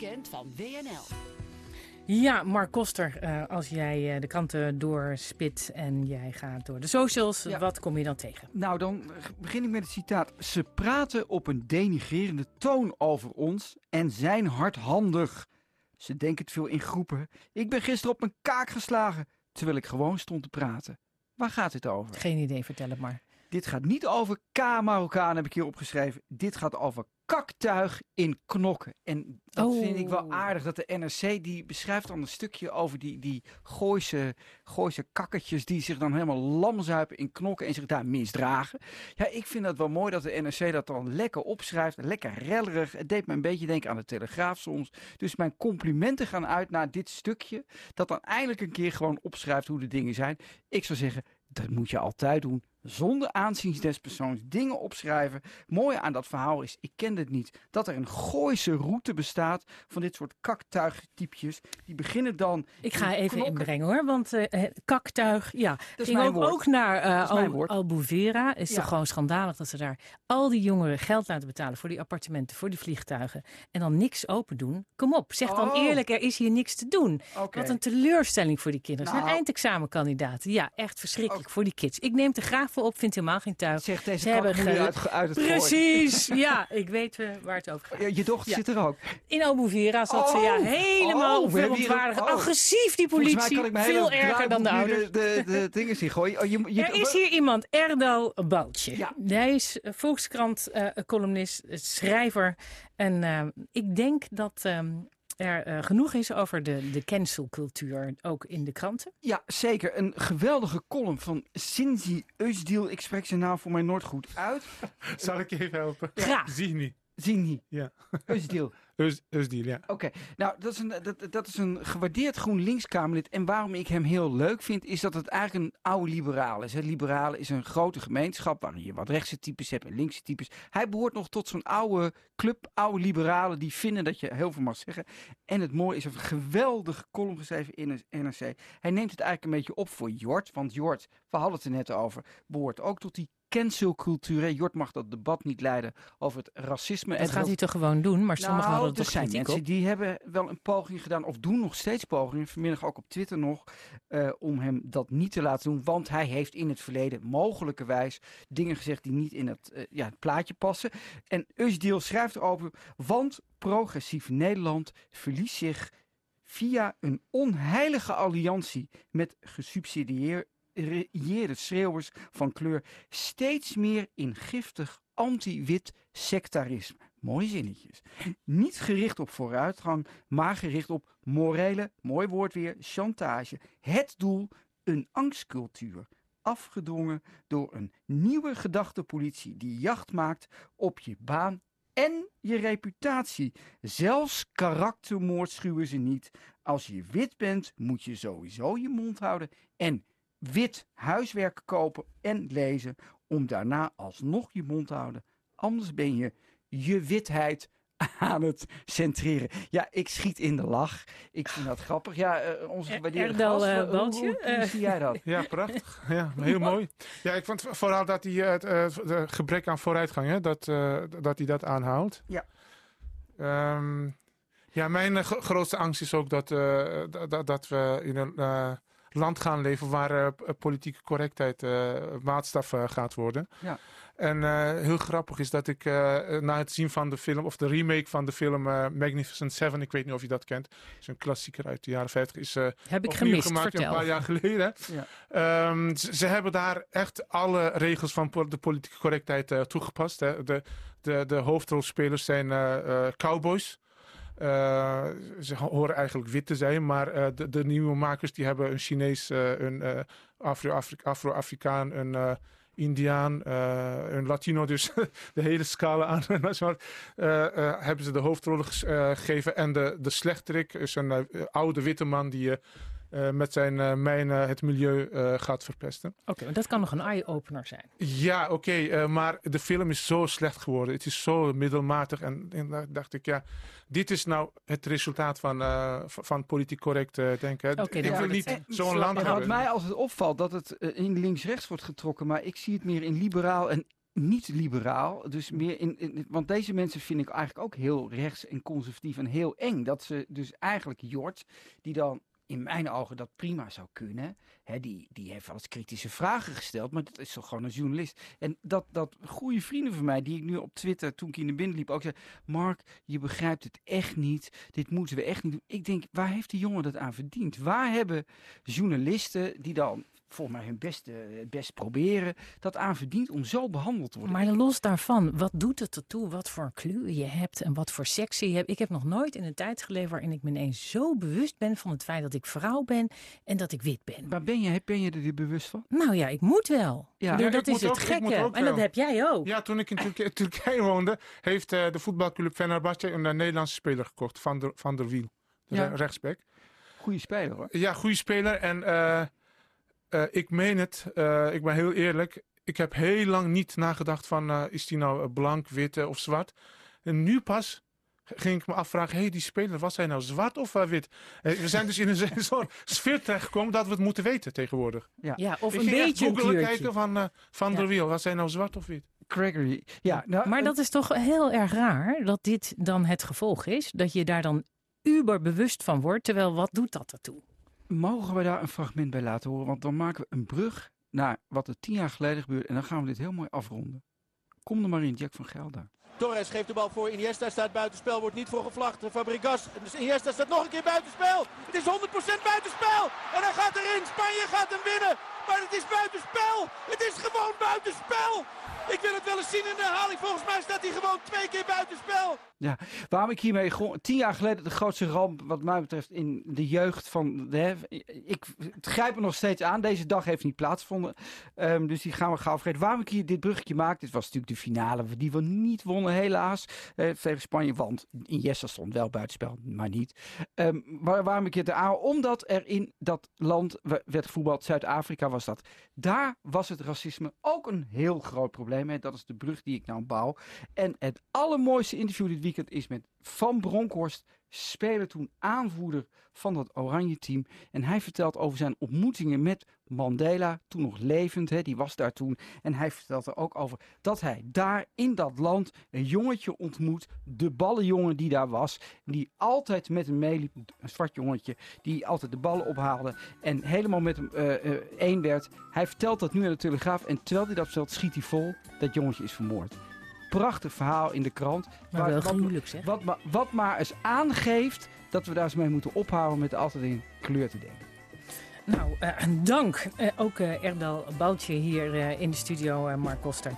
weekend van WNL. Ja, Mark Koster, uh, als jij uh, de kranten doorspit en jij gaat door de socials, ja. wat kom je dan tegen? Nou, dan begin ik met het citaat. Ze praten op een denigrerende toon over ons en zijn hardhandig. Ze denken het veel in groepen. Ik ben gisteren op mijn kaak geslagen, terwijl ik gewoon stond te praten. Waar gaat dit over? Geen idee, vertel het maar. Dit gaat niet over K-Marokkaan, heb ik hier opgeschreven. Dit gaat over kaktuig in knokken. En dat oh. vind ik wel aardig. Dat de NRC die beschrijft dan een stukje over die, die Gooise, Gooise kakketjes die zich dan helemaal lamzuipen in knokken en zich daar misdragen. Ja, ik vind dat wel mooi dat de NRC dat dan lekker opschrijft. Lekker rellerig. Het deed me een beetje denken aan de Telegraaf soms. Dus mijn complimenten gaan uit naar dit stukje. Dat dan eindelijk een keer gewoon opschrijft hoe de dingen zijn. Ik zou zeggen, dat moet je altijd doen zonder aanzien des persoons dingen opschrijven. Mooie aan dat verhaal is, ik kende het niet, dat er een Gooise route bestaat van dit soort kaktuigtypjes. Die beginnen dan. Ik ga even knokken. inbrengen hoor, want uh, kaktuig, ja. Dat ging ook, ook naar uh, Dat is Al, Ja. toch gewoon schandalig dat ze daar al die jongeren geld laten betalen voor die appartementen, voor die vliegtuigen. En dan niks open doen. Kom op, zeg dan Oh. eerlijk, er is hier niks te doen. Wat een teleurstelling voor die kinderen. Nou. zijn eindexamenkandidaten. Ja, echt verschrikkelijk voor die kids. Ik neem de graag voor op, vind helemaal geen tuig. Zegt deze Ze hebben ge- uit, uit het. Precies, ja, ik weet eh, waar het over gaat. Ja, Je dochter Ja. zit er ook. In Albufeira zat ze Oh, ja helemaal oh, hier een- verontwaardigd. oh. Agressief die politie. Veel erger dan de ouders. De, de, de dingen zien gooien. Oh, je, je, Er is hier iemand, Erdal Baltje. Ja. Hij is eh, Volkskrant-columnist, schrijver. En eh, ik denk dat ehm, er eh, genoeg is over de, de cancelcultuur, ook in de kranten. Ja, zeker. Een geweldige column van Sinzi Eusdiel. Ik spreek zijn naam voor mij nooit goed uit. Zal ik je even helpen? Graag. Zie niet. Sinzi Ja. Eus, Eusdiel, ja. Oké, nou dat is, een, dat, dat is een gewaardeerd GroenLinks-Kamerlid. En waarom ik hem heel leuk vind, is dat het eigenlijk een oude liberaal is. Hè. Liberalen is een grote gemeenschap waarin je wat rechtse types hebt en linkse types. Hij behoort nog tot zo'n oude club, oude liberalen die vinden dat je heel veel mag zeggen. En het mooie is, hij heeft een geweldige column geschreven in het NRC. Hij neemt het eigenlijk een beetje op voor Jort, want Jort, we hadden het er net over, behoort ook tot die cancelcultuur. Jort mag dat debat niet leiden over het racisme. Dat en gaat hij toch gewoon doen, maar sommigen nou, hadden er toch zijn mensen op. die hebben wel een poging gedaan, of doen nog steeds pogingen, vanmiddag ook op Twitter nog, eh, om hem dat niet te laten doen. Want hij heeft in het verleden mogelijkerwijs dingen gezegd die niet in het, eh, ja, het plaatje passen. En Usdiel schrijft erover, want progressief Nederland verliest zich via een onheilige alliantie met gesubsidieerde schreeuwers van kleur steeds meer in giftig anti-wit sectarisme. Mooie zinnetjes. Niet gericht op vooruitgang, maar gericht op morele, mooi woord weer, chantage. Het doel, een angstcultuur. Afgedwongen door een nieuwe gedachtepolitie die jacht maakt op je baan en je reputatie. Zelfs karaktermoord schuwen ze niet. Als je wit bent, moet je sowieso je mond houden en wit huiswerk kopen en lezen om daarna alsnog je mond te houden. Anders ben je je witheid aan het centreren. Ja, ik schiet in de lach. Ik vind dat grappig. Ja, eh, onze Er- gewaardeerde gast, eh, hoe- hoe, Baltje, hoe eh. zie jij dat? Ja, prachtig. Ja, heel mooi. Ja, ik vond vooral dat hij het eh, de gebrek aan vooruitgang, hè, dat, eh, dat hij dat aanhaalt. Ja. Ehm, ja, mijn eh, gro- grootste angst is ook dat, eh, dat- dat, dat we in een eh, land gaan leven waar eh, politieke correctheid eh, maatstaf eh, gaat worden. Ja. En eh, heel grappig is dat ik eh, na het zien van de film, of de remake van de film Magnificent Seven, ik weet niet of je dat kent, is een klassieker uit de jaren 50, is eh, Heb ik opnieuw gemist, gemaakt een paar jaar geleden. Ja. Ehm, ze, ze hebben daar echt alle regels van de politieke correctheid eh, toegepast. Hè. De, de, de hoofdrolspelers zijn cowboys. Eh, ze horen eigenlijk wit te zijn, maar eh, de, de nieuwe makers die hebben een Chinees, eh, een Afro-Afri- Afro-Afrikaan, een Indiaan, een Latino, dus de hele scala aan. hebben ze de hoofdrollen gegeven. En de, de slechterik is een oude witte man die eh, met zijn eh, mijnen het milieu eh, gaat verpesten. Oké, maar dat kan nog een eye-opener zijn. Ja, oké, eh, maar de film is zo slecht geworden. Het is zo middelmatig. En, en daar dacht ik, ja, dit is nou het resultaat van, eh, van, politiek correct eh, denken. Oké, ik wil wordt niet het, zo'n zo- land En hebben. wat mij altijd opvalt, dat het in links-rechts wordt getrokken, maar ik zie het meer in liberaal en niet liberaal. Dus meer in, in- Want deze mensen vind ik eigenlijk ook heel rechts en conservatief en heel eng. Dat ze dus eigenlijk Jort, die dan in mijn ogen dat prima zou kunnen. Die, die heeft wel eens kritische vragen gesteld, maar dat is toch gewoon een journalist. En dat, dat goede vrienden van mij, die ik nu op Twitter, toen ik in de binnen liep, ook zei... Mark, je begrijpt het echt niet. Dit moeten we echt niet doen. Ik denk, waar heeft die jongen dat aan verdiend? Waar hebben journalisten, die dan volgens mij hun best, eh, het best proberen, dat aan verdiend om zo behandeld te worden? Maar los daarvan, wat doet het ertoe wat voor kleur je hebt en wat voor seks je hebt? Ik heb nog nooit in een tijd geleefd waarin ik me ineens zo bewust ben van het feit dat ik vrouw ben en dat ik wit ben. Maar ben je, ben je er bewust van? Nou ja, ik moet wel. Ja. Dat is het ook- gekke. en dat heb jij ook. Ja, toen ik in Turkije, Turkije woonde, heeft eh, de voetbalclub Fenerbahce een eh, Nederlandse speler gekocht, Van der, van der Wiel. De Ja. re- rechtsback. Goeie speler hoor. Ja, goede speler. En eh, eh, ik meen het, eh, ik ben heel eerlijk. Ik heb heel lang niet nagedacht van, eh, is die nou blank, wit of zwart? En nu pas ging ik me afvragen, hé, hey, die speler, was hij nou zwart of wit? We zijn dus in een soort sfeer terechtgekomen dat we het moeten weten tegenwoordig. Ja, of ik een beetje een kleurtje. kijken van eh, Van Ja. der Wiel, was hij nou zwart of wit? Gregory. Ja, nou, Maar dat is toch heel erg raar dat dit dan het gevolg is. Dat je daar dan uber bewust van wordt. Terwijl wat doet dat ertoe? Mogen we daar een fragment bij laten horen? Want dan maken we een brug naar wat er tien jaar geleden gebeurde. En dan gaan we dit heel mooi afronden. Kom er maar in, Jack van Gelder. Torres geeft de bal voor. Iniesta staat buitenspel, wordt niet voor gevlacht. Fabregas. Dus Iniesta staat nog een keer buitenspel. Het is 100% buitenspel. En hij gaat erin. Spanje gaat hem winnen. Maar het is buitenspel. Het is gewoon buitenspel. Ik wil het wel eens zien in de herhaling. Volgens mij staat hij gewoon twee keer buitenspel. Ja, waarom ik hiermee gewoon tien jaar geleden de grootste ramp wat mij betreft in de jeugd van ik het grijp er nog steeds aan. Deze dag heeft niet plaatsgevonden, Ehm, dus die gaan we gauw vergeten. Waarom ik hier dit bruggetje maak, dit was natuurlijk de finale die we niet wonnen helaas eh, tegen Spanje, want Iniesta stond wel buitenspel, maar niet. Waar, waarom ik het aan? Omdat er in dat land we- werd gevoetbald, Zuid-Afrika was dat. Daar was het racisme ook een heel groot probleem. Dat is de brug die ik nou bouw. En het allermooiste interview dit weekend is met Van Bronckhorst, speler toen aanvoerder van dat oranje team. En hij vertelt over zijn ontmoetingen met Mandela, toen nog levend, hè, die was daar toen. En hij vertelt er ook over dat hij daar in dat land een jongetje ontmoet, de ballenjongen die daar was, die altijd met hem meeliep, een zwart jongetje, die altijd de ballen ophaalde en helemaal met hem eh, één werd. Hij vertelt dat nu aan de Telegraaf en terwijl hij dat vertelt, schiet hij vol, dat jongetje is vermoord. Prachtig verhaal in de krant. Maar Waar- wel wat- gruwelijk zeg. wat, wat maar eens aangeeft dat we daar eens mee moeten ophouden met altijd in kleur te denken. Nou, eh, dank. Eh, ook eh, Erdal Boutje hier in de studio, Mark Koster.